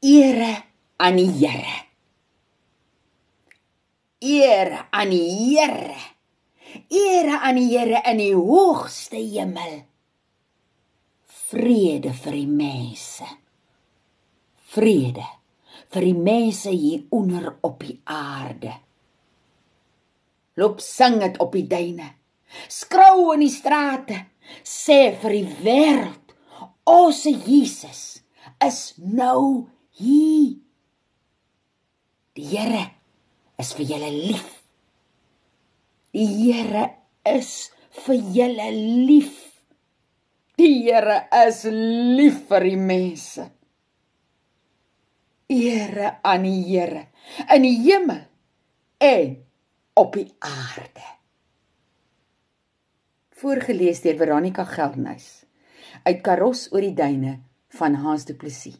Ere aan die Here. Ere aan die Here. Ere aan die Here in die hoogste hemel. Vrede vir die mense. Vrede vir die mense hier onder op die aarde. Loop sing dit op die duine. Skrou in die strate. Sê vir die wêreld, ons Jesus is nou hier. Die Here is vir julle lief. Die Here is vir julle lief. Die Here is lief vir die mense. Ere aan die Here in die hemel en op die aarde. Voorgeles deur Veronica Geldnys uit Karos oor die duine van Hans Du Plessis.